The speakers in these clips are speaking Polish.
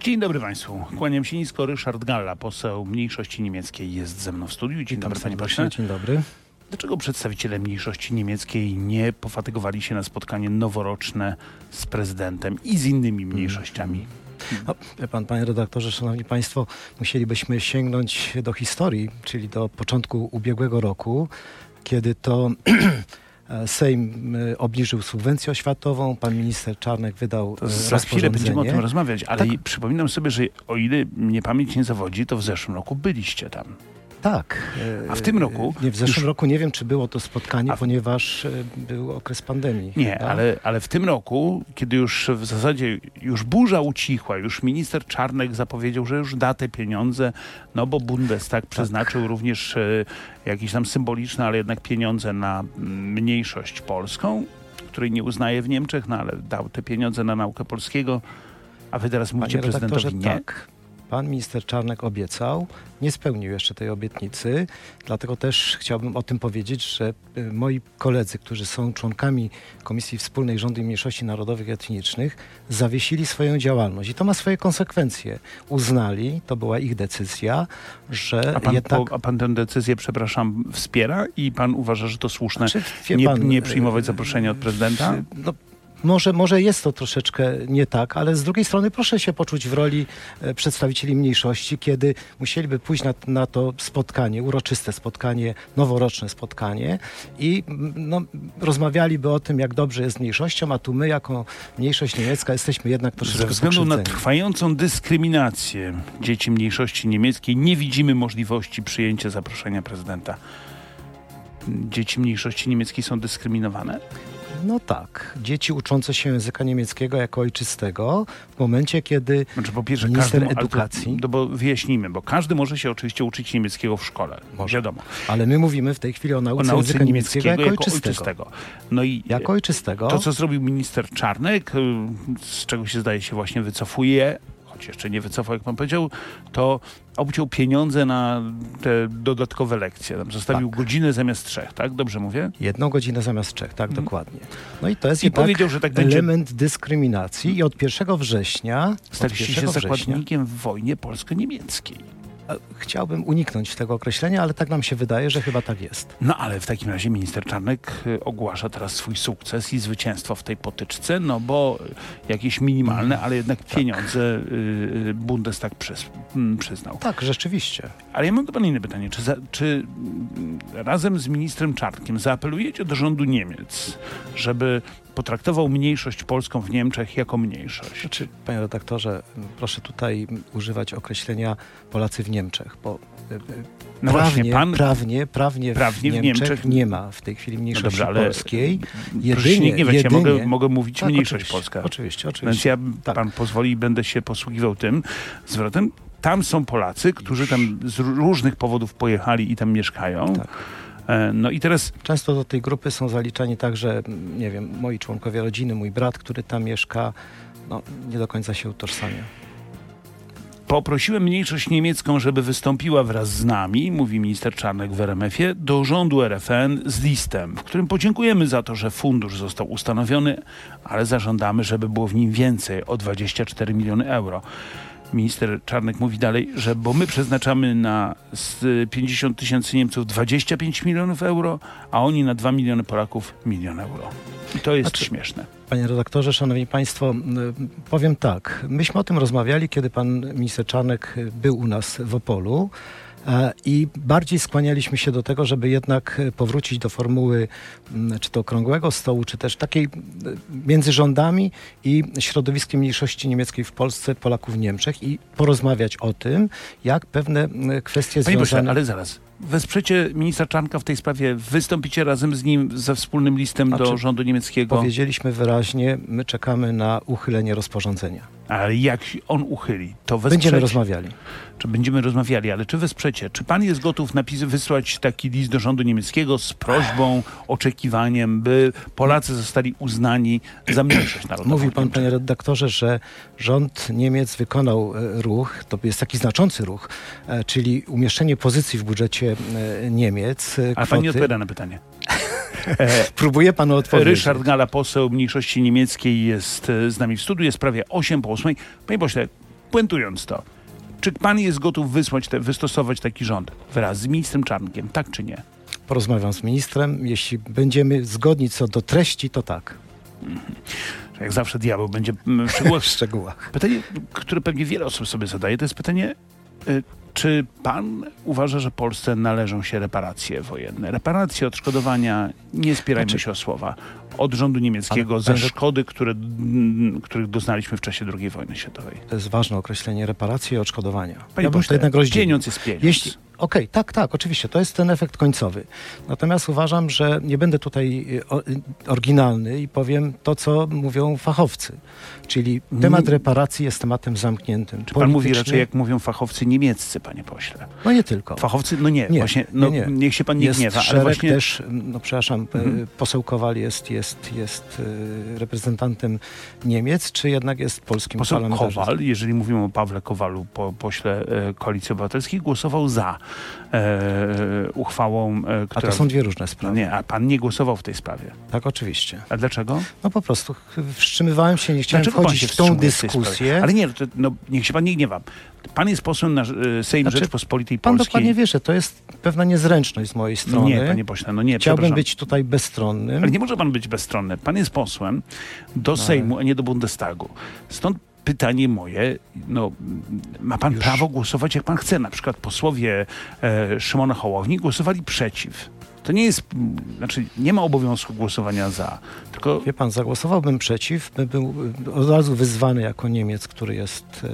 Dzień dobry Państwu. Kłaniam się nisko. Ryszard Galla, poseł mniejszości niemieckiej jest ze mną w studiu. Dzień Witam dobry Panie Pośle. Dzień dobry. Dlaczego przedstawiciele mniejszości niemieckiej nie pofatygowali się na spotkanie noworoczne z prezydentem i z innymi mniejszościami? No, wie pan, panie redaktorze, szanowni państwo, musielibyśmy sięgnąć do historii, czyli do początku ubiegłego roku, kiedy to Sejm e, obniżył subwencję oświatową, pan minister Czarnek wydał To e, za chwilę będziemy o tym rozmawiać, ale Tak. przypominam sobie, że o ile mnie pamięć nie zawodzi, to w zeszłym roku byliście tam. Tak. A w tym roku Nie, w zeszłym już- roku nie wiem, czy było to spotkanie, A ponieważ e, był okres pandemii. Nie, ale, ale w tym roku, kiedy już w zasadzie już burza ucichła, już minister Czarnek zapowiedział, że już da te pieniądze, no bo Bundestag przeznaczył również e, jakieś tam symboliczne, ale jednak pieniądze na mniejszość polską, której nie uznaje w Niemczech, no ale dał te pieniądze na naukę polskiego, a wy teraz mówicie prezydentowi nie? tak. Pan minister Czarnek obiecał, nie spełnił jeszcze tej obietnicy, dlatego też chciałbym o tym powiedzieć, że y, moi koledzy, którzy są członkami Komisji Wspólnej Rządu i Mniejszości Narodowych i Etnicznych, zawiesili swoją działalność i to ma swoje konsekwencje. Uznali, to była ich decyzja, że A pan, jednak... po, a pan tę decyzję, przepraszam, wspiera i pan uważa, że to słuszne? Znaczy, Nie, pan, nie y, przyjmować zaproszenia od prezydenta? No, może, może jest to troszeczkę nie tak, ale z drugiej strony proszę się poczuć w roli e, przedstawicieli mniejszości, kiedy musieliby pójść na, na to spotkanie, uroczyste spotkanie, noworoczne spotkanie i mm, no, rozmawialiby o tym, jak dobrze jest mniejszością, a tu my jako mniejszość niemiecka jesteśmy jednak troszeczkę Ze względu na trwającą dyskryminację dzieci mniejszości niemieckiej nie widzimy możliwości przyjęcia zaproszenia prezydenta. Dzieci mniejszości niemieckiej są dyskryminowane? No tak, dzieci uczące się języka niemieckiego jako ojczystego w momencie, kiedy Znaczy po pierwsze Minister każdy ale to- edukacji. No bo wyjaśnijmy, bo każdy może się oczywiście uczyć niemieckiego w szkole. Może. Wiadomo. Ale my mówimy w tej chwili o O nauce, nauce języka niemieckiego, jako, ojczystego. ojczystego. No i Jako ojczystego. to, co zrobił minister Czarnek, y, z czego się zdaje się właśnie wycofuje, choć jeszcze nie wycofał, jak pan powiedział, to obciął pieniądze na te dodatkowe lekcje. Tam zostawił Tak. godzinę zamiast trzech, tak? Dobrze mówię? Jedną godzinę zamiast trzech, tak, Mhm. dokładnie. No i to jest I jednak powiedział, że tak będzie- element dyskryminacji i od 1 września, Staliście się 1 września zakładnikiem w wojnie polsko-niemieckiej. Chciałbym uniknąć tego określenia, ale tak nam się wydaje, że chyba tak jest. No ale w takim razie minister Czarnek y, ogłasza teraz swój sukces i zwycięstwo w tej potyczce, no bo jakieś minimalne, ale jednak pieniądze y, y, Bundestag przys, mm, przyznał. Tak, rzeczywiście. Ale ja mam do pana inne pytanie. Czy, za, czy mm, razem z ministrem Czarnkiem zaapelujecie do rządu Niemiec, żeby potraktował mniejszość polską w Niemczech jako mniejszość? Znaczy, panie redaktorze, proszę tutaj używać określenia Polacy w Niemczech, bo y, y, No prawnie, właśnie, pan... prawnie, prawnie, prawnie w, w Niemczech Niemczech- nie ma w tej chwili No mniejszości dobrze, ale polskiej. Jedynie- nie gniewać, ja mogę, mogę mówić Tak, mniejszość oczywiście, polska. Oczywiście, Więc oczywiście. ja, Tak. pan pozwoli, będę się posługiwał tym zwrotem. Tam są Polacy, którzy tam z różnych powodów pojechali i tam mieszkają. Tak. E, No i teraz Często do tej grupy są zaliczani także, nie wiem, moi członkowie rodziny, mój brat, który tam mieszka, no, nie do końca się utożsamia. Poprosiłem mniejszość niemiecką, żeby wystąpiła wraz z nami, mówi minister Czarnek w RMF-ie, do rządu RFN z listem, w którym podziękujemy za to, że fundusz został ustanowiony, ale zażądamy, żeby było w nim więcej o 24 miliony euro. Minister Czarnek mówi dalej, że bo my przeznaczamy na z 50 tysięcy Niemców 25 milionów euro, a oni na 2 miliony Polaków milion euro. I to jest Znaczy- śmieszne. Panie redaktorze, szanowni państwo, powiem tak. Myśmy o tym rozmawiali, kiedy pan minister Czarnek był u nas w Opolu. E, I bardziej skłanialiśmy się do tego, żeby jednak y, powrócić do formuły czy to okrągłego stołu, czy też takiej między rządami i środowiskiem mniejszości niemieckiej w Polsce, Polaków w Niemczech i porozmawiać o tym, jak pewne kwestie Panie związane... ale zaraz. Wesprzecie ministra Czarnka w tej sprawie, wystąpicie razem z nim ze wspólnym listem do Znaczy, rządu niemieckiego. Powiedzieliśmy wyraźnie, my czekamy na uchylenie rozporządzenia. Ale jak on uchyli, to wesprzecie. Będziemy rozmawiali. Czy będziemy rozmawiali, ale czy wesprzecie? Czy pan jest gotów napis, wysłać taki list do rządu niemieckiego z prośbą, oczekiwaniem, by Polacy zostali uznani za mniejszość narodową? Mówił pan, panie redaktorze, że rząd Niemiec wykonał e, ruch, to jest taki znaczący ruch, e, czyli umieszczenie pozycji w budżecie e, Niemiec. e, Ale pan nie kwoty- odpowiada na pytanie. E, Próbuję panu odpowiedzieć. Ryszard Gala, poseł mniejszości niemieckiej jest z nami w studiu, jest prawie 8 po 8. Panie pośle, puentując to, czy pan jest gotów wysłać te, wystosować taki rząd wraz z ministrem Czarnkiem, tak czy nie? Porozmawiam z ministrem. Jeśli będziemy zgodni co do treści, to tak. Jak zawsze diabeł będzie mm, w szczegółach. W szczegółach. Pytanie, które pewnie wiele osób sobie zadaje, to jest pytanie, czy pan uważa, że Polsce należą się reparacje wojenne? Reparacje, odszkodowania, nie spierajmy Znaczy- się o słowa, od rządu niemieckiego Ale za panie- szkody, które, mm, których doznaliśmy w czasie II wojny światowej. To jest ważne określenie reparacji i odszkodowania. Panie ja bym to pośle, jednak rozdzielił. pieniądz jest pieniądz. Jeśli, Okej, tak, tak, oczywiście, to jest ten efekt końcowy. Natomiast uważam, że nie będę tutaj y, y, oryginalny i powiem to, co mówią fachowcy. Czyli temat reparacji jest tematem zamkniętym. Czy pan mówi raczej, jak mówią fachowcy niemieccy, panie pośle? No nie tylko. Fachowcy, no nie, Nie, właśnie, no, nie, nie. niech się pan nie jest gniewa, ale właśnie... też, no przepraszam, Mhm. y, poseł Kowal jest, jest, jest reprezentantem Niemiec, czy jednak jest polskim Poseł? Kowal, jeżeli mówimy o Pawle Kowalu, po, pośle e, Koalicji Obywatelskiej, głosował za e, uchwałą, e, A która... to są dwie różne No sprawy. nie, a pan nie głosował w tej sprawie. Tak, oczywiście. A dlaczego? No po prostu wstrzymywałem się, nie chciałem Dlaczego pan wchodzić w tą w dyskusję. Ale nie, to, no, niech się pan nie gniewa. Pan jest posłem na e, Sejm Znaczy, Rzeczpospolitej Pan Polskiej. dokładnie wie, że to jest pewna niezręczność z mojej no strony. nie, panie pośle, no nie, Chciałbym być tutaj bezstronnym. Ale nie może pan być bezstronny. Pan jest posłem No do Sejmu, a nie do Bundestagu. Stąd pytanie moje, no, ma pan Już. prawo głosować jak pan chce. Na przykład posłowie e, Szymona Hołowni głosowali przeciw. To nie jest, znaczy nie ma obowiązku głosowania za, tylko Wie pan, zagłosowałbym przeciw, by był od razu wyzwany jako Niemiec, który jest y,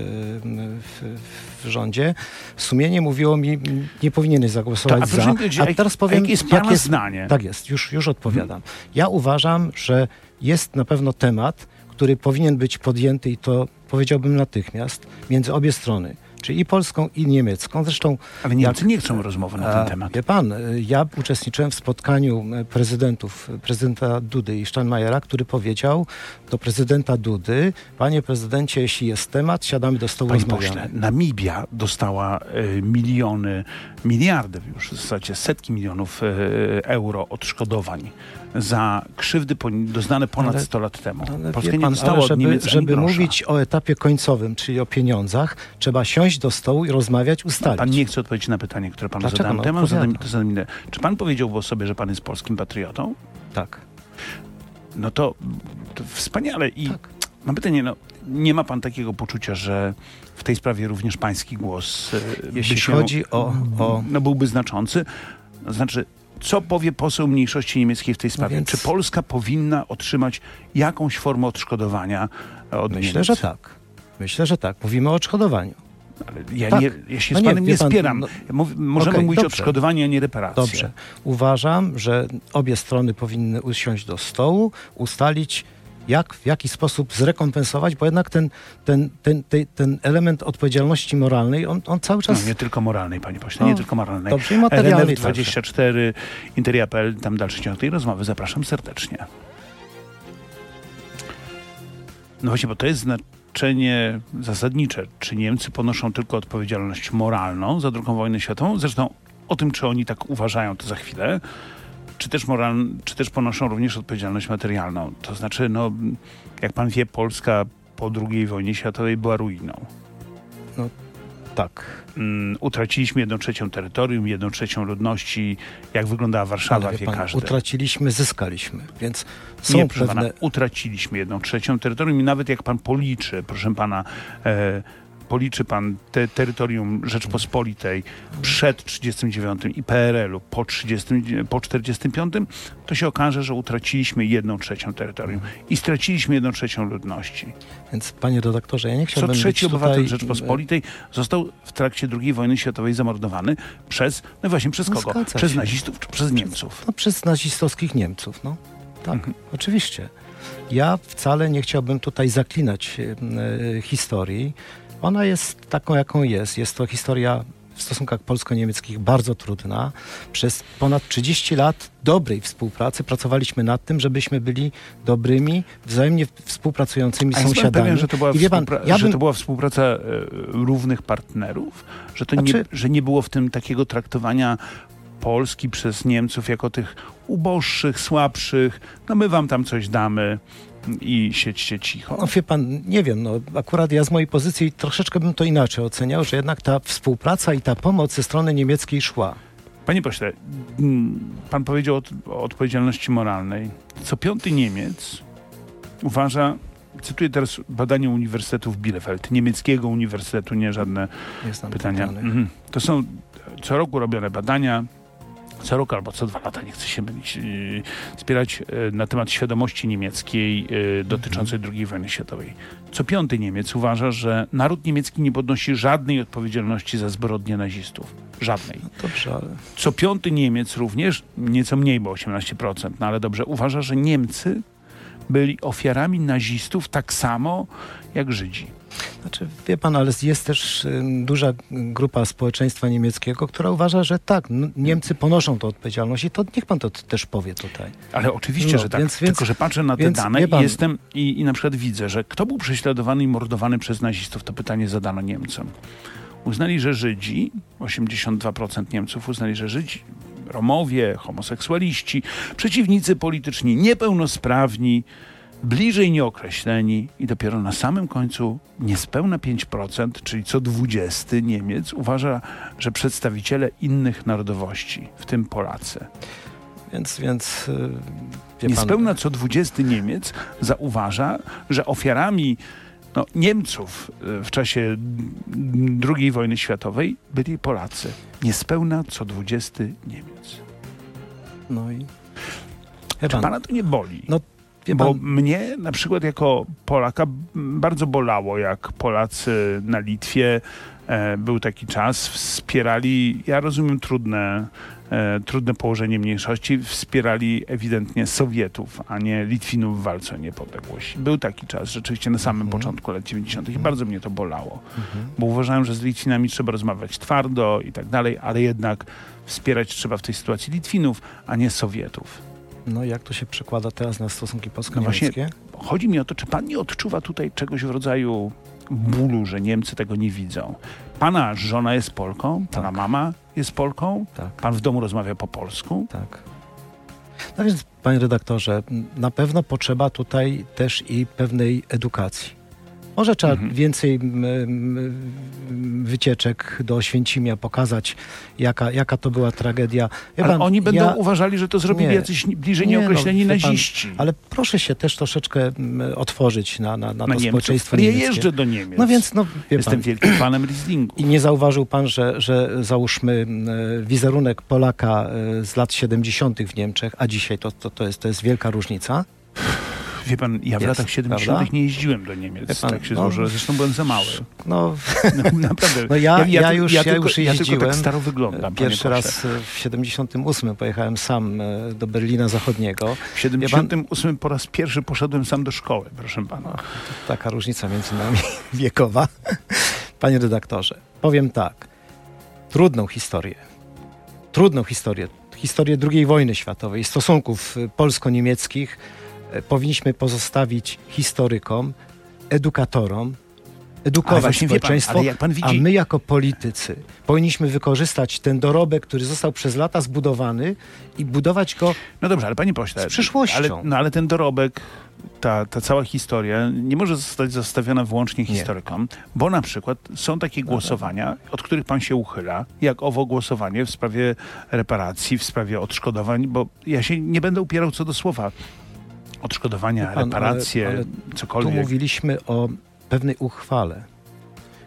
w, w rządzie. Sumienie mówiło mi, nie powinieneś zagłosować To, a za. proszę A jak- teraz powiem, jakie jest jak jest, zdanie? Tak jest, już, już odpowiadam. Ja uważam, że jest na pewno temat, który powinien być podjęty i to powiedziałbym natychmiast między obie strony, czyli i polską, i niemiecką. Zresztą Ale Niemcy jak- nie chcą rozmowy na ten temat. Wie pan, y, ja uczestniczyłem w spotkaniu y, prezydentów, y, prezydenta Dudy i Steinmeiera, który powiedział do prezydenta Dudy, panie prezydencie, jeśli jest temat, siadamy do stołu, Panie rozmawiamy. pośle, Namibia dostała e, miliony, miliardy już w zasadzie setki milionów e, euro odszkodowań za krzywdy doznane ponad Ale- 100 lat temu. Ale Polska nie dostała ale od żeby, Niemiec żeby grosza. mówić o etapie końcowym, czyli o pieniądzach, trzeba siąść do stołu i rozmawiać, ustalić. Pan nie chce odpowiedzieć na pytanie, które panu Dlaczego? zadałem. No, zadam, zadam. Czy pan powiedziałby o sobie, że pan jest polskim patriotą? Tak, No to, to wspaniale. I tak. mam pytanie, no, nie ma pan takiego poczucia, że w tej sprawie również pański głos e, Jeśli się, chodzi o, o no, byłby znaczący? Znaczy, co powie poseł mniejszości niemieckiej w tej sprawie? więc- Czy Polska powinna otrzymać jakąś formę odszkodowania od myślę, Niemiec? że tak. Myślę, że tak. Mówimy o odszkodowaniu. Ja, Tak. nie, ja się No z nie, panem wie nie pan, spieram. no- mów, możemy Okej, mówić o odszkodowaniu, a nie reparacje. Dobrze. Uważam, że obie strony powinny usiąść do stołu, ustalić, jak, w jaki sposób zrekompensować, bo jednak ten, ten, ten, ten, ten element odpowiedzialności moralnej, on, on cały No, czas... nie tylko moralnej, panie pośle, No, nie tylko moralnej. dobrze, i materialnej RMF24, Interia.pl, tam dalszy ciąg tej rozmowy. Zapraszam serdecznie. No właśnie, bo to jest znaczenie zasadnicze. Czy Niemcy ponoszą tylko odpowiedzialność moralną za II wojnę światową? Zresztą o tym, czy oni tak uważają, to za chwilę. Czy też, moral, czy też ponoszą również odpowiedzialność materialną? To znaczy, no, jak pan wie, Polska po II wojnie światowej była ruiną. Tak. Mm, utraciliśmy jedną trzecią terytorium, jedną trzecią ludności. Jak wyglądała Warszawa, wie wie pan, każdy. utraciliśmy, zyskaliśmy, więc są Nie, proszę pewne... pana, utraciliśmy jedną trzecią terytorium i nawet jak pan policzy, proszę pana, e, policzy pan te terytorium Rzeczpospolitej przed 39 i PRL-u po, 30, po 45, to się okaże, że utraciliśmy jedną trzecią terytorium i straciliśmy jedną trzecią ludności. Więc panie redaktorze, ja nie Co chciałbym trzeci być obywatel tutaj... Rzeczpospolitej został w trakcie II wojny światowej zamordowany przez, no właśnie przez No kogo? zgadza Przez nazistów czy przez Niemców? No, przez nazistowskich Niemców, no. Tak, Mhm. oczywiście. Ja wcale nie chciałbym tutaj zaklinać e, historii. Ona jest taką, jaką jest. Jest to historia w stosunkach polsko-niemieckich bardzo trudna. Przez ponad 30 lat dobrej współpracy pracowaliśmy nad tym, żebyśmy byli dobrymi, wzajemnie współpracującymi A sąsiadami. pewien, że to była, I pan, ja że bym- to była współpraca e, równych partnerów? Że, to nie, Znaczy- że nie było w tym takiego traktowania Polski przez Niemców jako tych uboższych, słabszych. No my wam tam coś damy i siedźcie cicho. No wie pan, nie wiem, no akurat ja z mojej pozycji troszeczkę bym to inaczej oceniał, że jednak ta współpraca i ta pomoc ze strony niemieckiej szła. Panie pośle, mm, pan powiedział o, odpowiedzialności moralnej. Co piąty Niemiec uważa, cytuję teraz badanie Uniwersytetu w Bielefeld, niemieckiego uniwersytetu, nie żadne pytania. Mhm. To są co roku robione badania, co roku albo co dwa lata, nie chcę się mylić, yy, wspierać yy, na temat świadomości niemieckiej yy, dotyczącej II wojny światowej. Co piąty Niemiec uważa, że naród niemiecki nie podnosi żadnej odpowiedzialności za zbrodnie nazistów. Żadnej. Dobrze, ale Co piąty Niemiec również, nieco mniej, bo 18%, no ale dobrze, uważa, że Niemcy byli ofiarami nazistów tak samo jak Żydzi. Znaczy, wie pan, ale jest też ym, duża grupa społeczeństwa niemieckiego, która uważa, że tak, Niemcy ponoszą tę odpowiedzialność i to niech pan to też powie tutaj. Ale oczywiście, No, że tak. więc- Tylko, że patrzę na te więc dane i pan- jestem i, i na przykład widzę, że kto był prześladowany i mordowany przez nazistów, to pytanie zadano Niemcom. Uznali, że Żydzi, 82% Niemców uznali, że Żydzi, Romowie, homoseksualiści, przeciwnicy polityczni, niepełnosprawni, bliżej nieokreśleni i dopiero na samym końcu niespełna 5%, czyli co 20 Niemiec uważa, że przedstawiciele innych narodowości, w tym Polacy, Więc, więc y, pan, Niespełna co 20 Niemiec zauważa, że ofiarami no, Niemców y, w czasie II wojny światowej byli Polacy. Niespełna co 20 Niemiec. no i Czy pan, pana to nie boli? No, wie Bo pan, mnie na przykład jako Polaka bardzo bolało, jak Polacy na Litwie e, był taki czas, wspierali, ja rozumiem trudne, e, trudne położenie mniejszości, wspierali ewidentnie Sowietów, a nie Litwinów w walce o niepodległość. Był taki czas, rzeczywiście na samym Mhm. początku lat 90. i Mhm. bardzo mnie to bolało, mhm. bo uważałem, że z Litwinami trzeba rozmawiać twardo i tak dalej, ale jednak wspierać trzeba w tej sytuacji Litwinów, a nie Sowietów. No jak to się przekłada teraz na stosunki No polsko-niemieckie? Chodzi mi o to, czy pan nie odczuwa tutaj czegoś w rodzaju bólu, że Niemcy tego nie widzą. Pana żona jest Polką, pana Tak. mama jest Polką, Tak. pan w domu rozmawia po polsku. Tak. No więc, panie redaktorze, na pewno potrzeba tutaj też i pewnej edukacji. Może trzeba Mhm. więcej wycieczek do Oświęcimia pokazać, jaka, jaka to była tragedia. Wie Ale pan, oni będą ja- uważali, że to zrobili Nie. jacyś bliżej Nie, no, nieokreśleni pan, naziści. Ale proszę się też troszeczkę otworzyć na, na, na, na to Niemców. społeczeństwo ja niemieckie. jeżdżę do Niemiec. No więc, no Jestem pan, wielkim fanem Rieslingu. i nie zauważył pan, że, że załóżmy wizerunek Polaka e, z lat 70. w Niemczech, a dzisiaj to, to, to, jest, to jest wielka różnica. Wie pan, ja w Jest, latach 70. prawda? nie jeździłem do Niemiec. Pan, tak się no, złożyło. Zresztą byłem za mały. No, No, naprawdę. No ja- ja ty- już- ja tylko, już ja tylko jeździłem. tak staro wyglądam. pierwszy raz e, w 78 pojechałem sam e, do Berlina Zachodniego. W 78 po raz pierwszy poszedłem sam do szkoły, proszę pana. Taka różnica między nami wiekowa. Panie redaktorze, powiem tak. Trudną historię. Trudną historię. Historię II wojny światowej, stosunków e, polsko-niemieckich powinniśmy pozostawić historykom, edukatorom, edukować właśnie pan, społeczeństwo, jak pan a widzi, my jako politycy powinniśmy wykorzystać ten dorobek, który został przez lata zbudowany i budować go No dobrze, ale panie pośle, Z przyszłością. Ale, no ale ten dorobek, ta, ta cała historia nie może zostać zostawiona wyłącznie Nie. historykom, bo na przykład są takie głosowania, od których pan się uchyla, jak owo głosowanie w sprawie reparacji, w sprawie odszkodowań, bo ja się nie będę upierał co do słowa. Odszkodowania, pan, reparacje, ale- ale Tu cokolwiek. mówiliśmy o pewnej uchwale,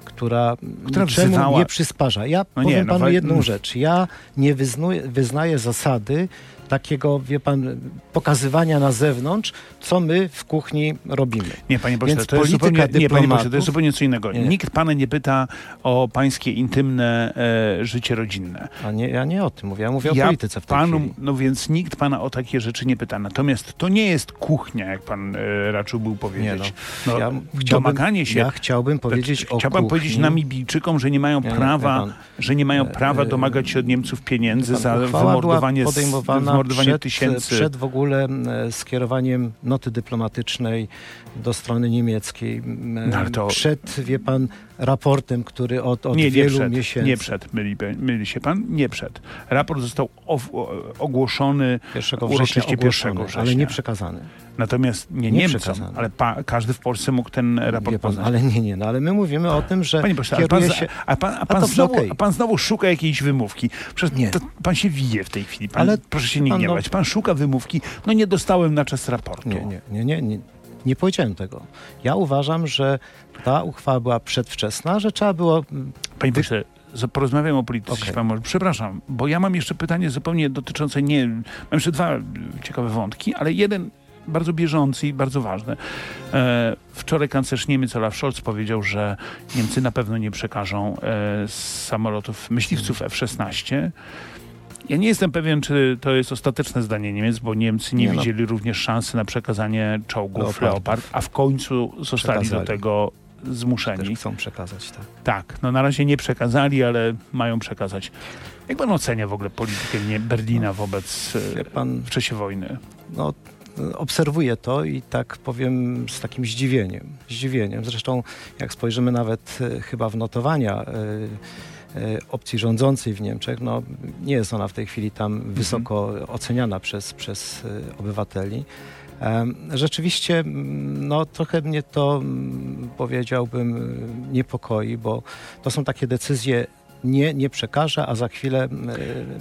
która, Która niczemu wzywała- nie przysparza. Ja No powiem nie, no panu jedną mm. rzecz. Ja nie wyznuję, wyznaję zasady takiego, wie pan, pokazywania na zewnątrz, co my w kuchni robimy. Nie, panie pośle, Więc to jest zupełnie, nie, panie pośle, to jest zupełnie co innego. Nie. Nikt pana nie pyta o pańskie intymne e, życie rodzinne. A nie, ja nie o tym mówię, ja mówię Ja o polityce w tej panu, chwili. No więc nikt pana o takie rzeczy nie pyta. Natomiast to nie jest kuchnia, jak pan e, raczył był powiedzieć. no, ja domaganie się. Ja chciałbym powiedzieć o Chciał pan kuchni. powiedzieć Namibijczykom, że nie mają Nie, nie, prawa, wie pan. że nie mają prawa e, domagać się od Niemców pieniędzy Pan, za wymordowanie, była podejmowana przed, tysięcy. przed w ogóle skierowaniem noty dyplomatycznej do strony niemieckiej. No, to- Przed, wie pan, raportem, który od, od nie, nie wielu przed, miesięcy... Nie przed, myli, myli się pan, nie przed. Raport został ogłoszony 1 uroczyście września 1 ogłoszony, września. ale nie przekazany. Natomiast nie, Nie Niemcom, przekazany. ale pa, każdy w Polsce mógł ten raport pan, poznać. ale nie, nie, no ale my mówimy o tym, że Panie pośle, a pan, się... a pan, a pan, dobrze, znowu, okej. a pan znowu szuka jakiejś wymówki. Przecież Nie. to, pan się wije w tej chwili. Pan, Ale proszę się nie pan, no- gniewać. Pan szuka wymówki. No nie dostałem na czas raportu. Nie, nie, nie, nie, nie. Nie powiedziałem tego. Ja uważam, że ta uchwała była przedwczesna, że trzeba było... mm, Panie pośle, porozmawiamy o polityce. Może. Przepraszam, bo ja mam jeszcze pytanie zupełnie dotyczące nie... Mam jeszcze dwa y, ciekawe wątki, ale jeden bardzo bieżący i bardzo ważny. E, wczoraj kanclerz Niemiec Olaf Scholz powiedział, że Niemcy na pewno nie przekażą e, samolotów myśliwców F-16. Ja nie jestem pewien, czy to jest ostateczne zdanie Niemiec, bo Niemcy nie, Nie no. widzieli również szansy na przekazanie czołgów Leopardów. Leopard, a w końcu zostali do tego Też zmuszeni. chcą przekazać, tak. Tak, no na razie nie przekazali, ale mają przekazać. Jak pan ocenia w ogóle politykę Berlina wobec Wie e, pan, w czasie wojny? no, obserwuję to i tak powiem z takim zdziwieniem. Zdziwieniem. Zresztą jak spojrzymy nawet e, chyba w notowania e, opcji rządzącej w Niemczech, no nie jest ona w tej chwili tam wysoko oceniana przez, przez e, obywateli. Em, Rzeczywiście, no trochę mnie to, powiedziałbym, e, niepokoi, bo to są takie decyzje nie, nie przekażę, a za chwilę e,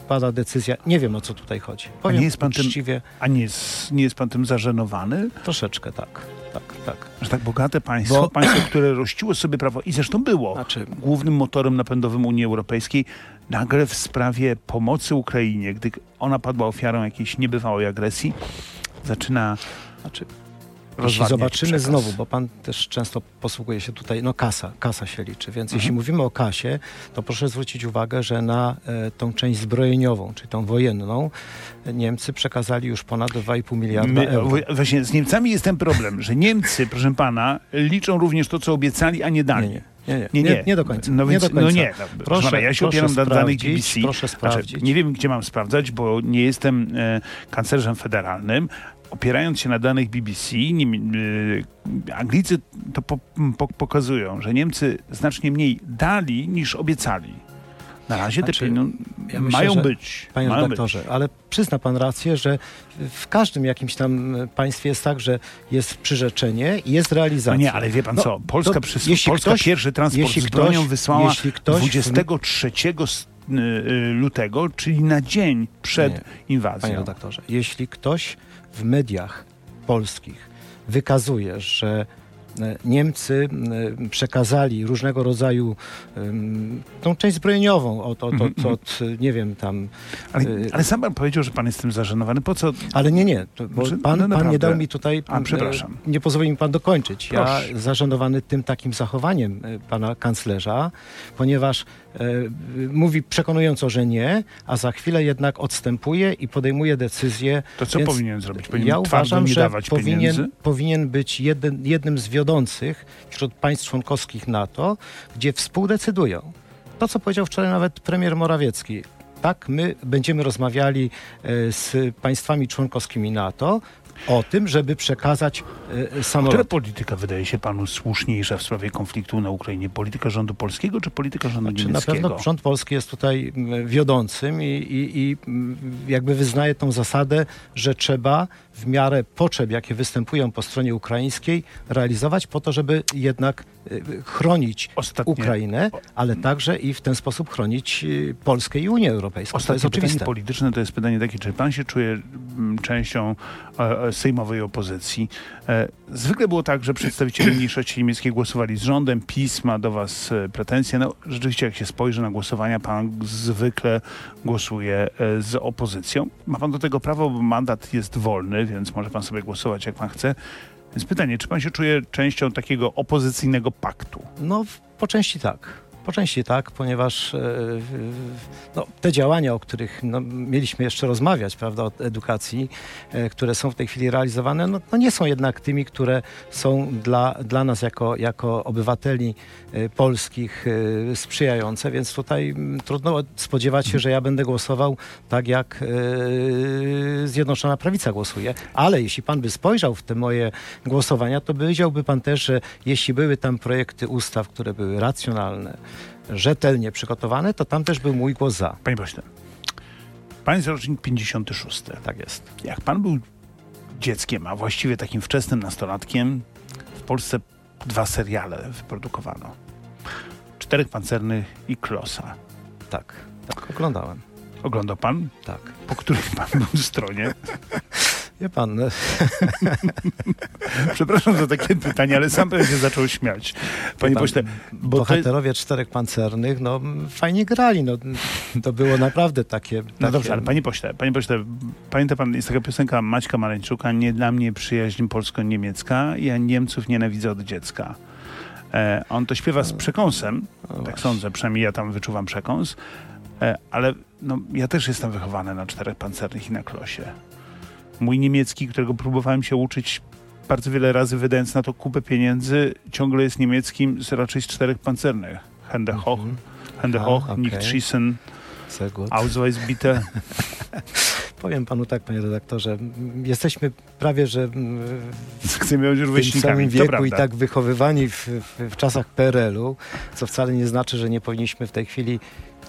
pada decyzja. Nie wiem o co tutaj chodzi. Powiem nie jest pan tym- uczciwie, A nie jest, nie jest pan tym zażenowany, troszeczkę tak. Tak, tak. że tak bogate państwo, Bo- państwo, które rościło sobie prawo i zresztą było Znaczy, głównym motorem napędowym Unii Europejskiej, nagle w sprawie pomocy Ukrainie, gdy ona padła ofiarą jakiejś niebywałej agresji, zaczyna znaczy jeśli zobaczymy przekaz. znowu, bo pan też często posługuje się tutaj, no kasa, kasa się liczy, więc Mhm. jeśli mówimy o kasie, to proszę zwrócić uwagę, że na e, tą część zbrojeniową, czyli tą wojenną, e, Niemcy przekazali już ponad 2,5 miliarda My, euro. w- właśnie z Niemcami jest ten problem, że Niemcy, proszę pana, liczą również to, co obiecali, a nie dali. Nie, nie, nie, Nie, nie, nie. nie, do końca. No, więc, nie do końca. no nie, no, proszę, pana, ja się proszę opieram na danych BBC. Proszę sprawdzić. Znaczy, nie wiem, gdzie mam sprawdzać, bo nie jestem e, kanclerzem federalnym. Opierając się na danych BBC, nie, e, Anglicy to po, po, pokazują, że Niemcy znacznie mniej dali niż obiecali. Na razie Znaczy, te pieniądze ja myślę, mają być. Panie mają redaktorze, ale przyzna pan rację, że w każdym jakimś tam państwie jest tak, że jest przyrzeczenie i jest No realizacja. nie, ale wie pan No, co, Polska, to jeśli Polska ktoś- pierwszy transport jeśli z bronią ktoś- wysłała jeśli ktoś w- 23 s- y, y, lutego, czyli na dzień przed Nie, inwazją. Panie redaktorze, jeśli ktoś w mediach polskich wykazuje, że e, Niemcy przekazali różnego rodzaju tą część zbrojeniową od, od, Mhm, od, od nie wiem tam, Ale, y- ale sam pan powiedział, że pan jest tym zażenowany. Po co? ale nie, nie, bo Że- pan, no pan nie dał mi tutaj, A, przepraszam. nie pozwolił mi pan dokończyć. Ja Proszę. zażenowany tym takim zachowaniem pana kanclerza, ponieważ mówi przekonująco, że nie, a za chwilę jednak odstępuje i podejmuje decyzję To co Więc powinien zrobić? Powinien ja uważam, nie że powinien, pieniędzy? powinien być jeden, jednym z wiodących wśród państw członkowskich NATO, gdzie współdecydują. To, co powiedział wczoraj nawet premier Morawiecki. Tak, my będziemy rozmawiali e, z państwami członkowskimi NATO o tym, żeby przekazać e, Która samolot. polityka wydaje się panu słuszniejsza w sprawie konfliktu na Ukrainie? Polityka rządu polskiego czy polityka rządu Czy na niemieckiego? pewno rząd polski jest tutaj wiodącym i, i, i jakby wyznaje tą zasadę, że trzeba w miarę potrzeb, jakie występują po stronie ukraińskiej, realizować po to, żeby jednak y, chronić Ostatnie- Ukrainę, ale także i w ten sposób chronić y, Polskę i Unię Europejską. to Ostatnie jest pytanie oczywiste. polityczne to jest pytanie takie, czy pan się czuje częścią e, e, sejmowej opozycji? E, zwykle było tak, że przedstawiciele mniejszości niemieckiej głosowali z rządem, PiS ma do was e, pretensje. No, rzeczywiście jak się spojrzy na głosowania, pan zwykle głosuje e, z opozycją. Ma pan do tego prawo, bo mandat jest wolny, więc może pan sobie głosować jak pan chce. Więc pytanie, czy pan się czuje częścią takiego opozycyjnego paktu? No, po części tak. Po części tak, ponieważ e, no, te działania, o których no, mieliśmy jeszcze rozmawiać, prawda, o edukacji, e, które są w tej chwili realizowane, no, no nie są jednak tymi, które są dla, dla nas jako, jako obywateli e, polskich sprzyjające, więc tutaj trudno spodziewać się, że ja będę głosował tak, jak Zjednoczona Prawica głosuje. Ale jeśli pan by spojrzał w te moje głosowania, to wiedziałby pan też, że jeśli były tam projekty ustaw, które były racjonalne, rzetelnie przygotowane, to tam też był mój głos za. Panie pośle, pan jest rocznik 56. Tak jest. Jak pan był dzieckiem, a właściwie takim wczesnym nastolatkiem, w Polsce dwa seriale wyprodukowano. Czterech Pancernych i Klosa. Tak, tak, oglądałem. Oglądał pan? Tak. Po której pan był stronie? Wie pan, e, Przepraszam za takie pytanie, ale sam się zaczął śmiać. Panie pan, pośle, bo to, bohaterowie czterech pancernych, no fajnie grali, no to było naprawdę takie... No takie dobrze, ale panie pośle, panie pośle, pamięta pan, jest taka piosenka Maćka Maleńczuka, nie dla mnie przyjaźń polsko-niemiecka, ja Niemców nienawidzę od dziecka. E, on to śpiewa z przekąsem, No tak właśnie. sądzę, przynajmniej ja tam wyczuwam przekąs, e, ale no, ja też jestem wychowany na czterech pancernych i na klosie. Mój niemiecki, którego próbowałem się uczyć bardzo wiele razy, wydając na to kupę pieniędzy, ciągle jest niemieckim z raczej z czterech pancernych. Hände hoch, Mhm. Hände hoch, okej. nicht schießen, Sehr gut. Ausweis bitte. Powiem panu tak, panie redaktorze, jesteśmy prawie, że m, Chcemy być w tym samym wieku i tak wychowywani w, w, w czasach PRL-u, co wcale nie znaczy, że nie powinniśmy w tej chwili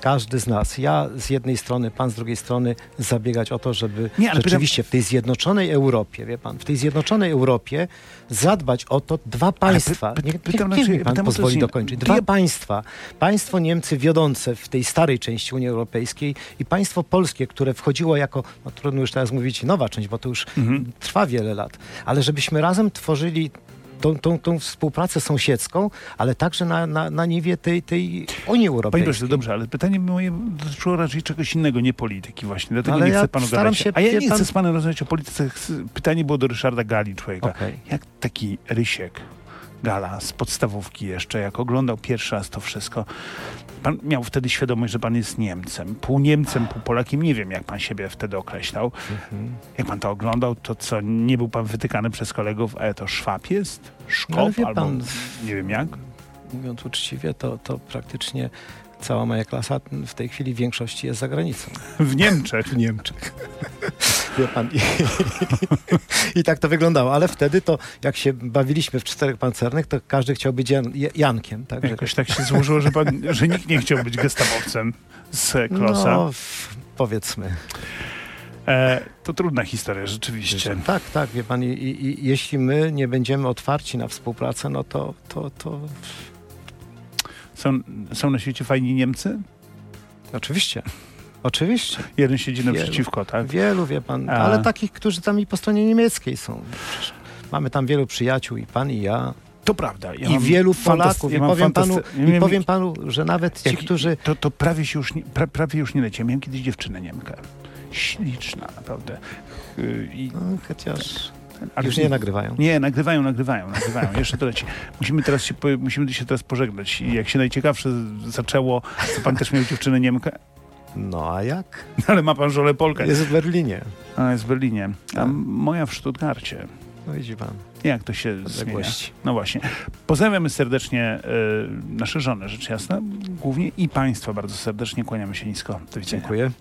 każdy z nas, ja z jednej strony, pan z drugiej strony, zabiegać o to, żeby Nie, rzeczywiście w tej zjednoczonej Europie, wie pan, w tej zjednoczonej Europie zadbać o to dwa państwa. py- niech, niech, pytam, niech znaczy, mi pan pytam o to pozwoli dokończyć. Dwa ja- państwa. Państwo Niemcy wiodące w tej starej części Unii Europejskiej i państwo polskie, które wchodziło jako, no trudno już teraz mówić nowa część, bo to już Mhm. trwa wiele lat, ale żebyśmy razem tworzyli tą, tą, tą współpracę sąsiedzką, ale także na, na, na niwie tej, tej Unii Panie Europejskiej. proszę, dobrze, ale pytanie moje dotyczyło raczej czegoś innego, nie polityki właśnie. Dlatego Ale nie ja chcę panu staram gadać. się, A ja nie pan- chcę z panem rozmawiać o polityce. Pytanie było do Ryszarda Gali, człowieka. Okej. Jak taki Rysiek Gala z podstawówki jeszcze, jak oglądał pierwszy raz to wszystko, pan miał wtedy świadomość, że pan jest Niemcem, pół Niemcem, pół Polakiem. Nie wiem, jak pan siebie wtedy określał. Mhm. Jak pan to oglądał, to co, nie był pan wytykany przez kolegów, ale to Szwab jest? No, Szkop? wie albo pan, nie wiem jak? mówiąc uczciwie, to, to praktycznie cała moja klasa w tej chwili w większości jest za granicą. W Niemczech. W Niemczech. I, i tak to wyglądało. Ale wtedy to, jak się bawiliśmy w czterech pancernych, to każdy chciał być Jan, Jankiem. Tak? Jakoś tak się złożyło, że, pan, że nikt nie chciał być gestapowcem z Klosa. No, powiedzmy. E, to trudna historia, rzeczywiście. Tak, tak, wie pan, i, i, i jeśli my nie będziemy otwarci na współpracę, no to, to, to Są, są na świecie fajni Niemcy? oczywiście, oczywiście. Jeden siedzi naprzeciwko, tak? Wielu, wie pan, A. ale takich, którzy tam i po stronie niemieckiej są. Przecież Mamy tam wielu przyjaciół, i pan, i ja, To prawda. Ja i wielu Polaków. ja powiem, panu, ja I powiem panu, że nawet ci, jak- którzy... To, to prawie się już nie, pra, prawie już nie leci. Ja miałem kiedyś dziewczynę Niemkę. Śliczna, naprawdę. Y, I, No, chociaż ale już nie nagrywają. Nie, nagrywają, nagrywają, nagrywają. Jeszcze to leci. Musimy teraz się, musimy się teraz pożegnać. I jak się najciekawsze zaczęło, to pan też miał dziewczynę Niemkę, No a jak? ale ma pan żolę Polkę. Jest w Berlinie. Ona jest w Berlinie, a Tak. moja w Stuttgarcie. No widzi pan, Jak to się zmienia? No właśnie. Pozdrawiamy serdecznie y, nasze żony, rzecz jasna, głównie i państwa bardzo serdecznie. Kłaniamy się nisko. Do widzenia. Dziękuję.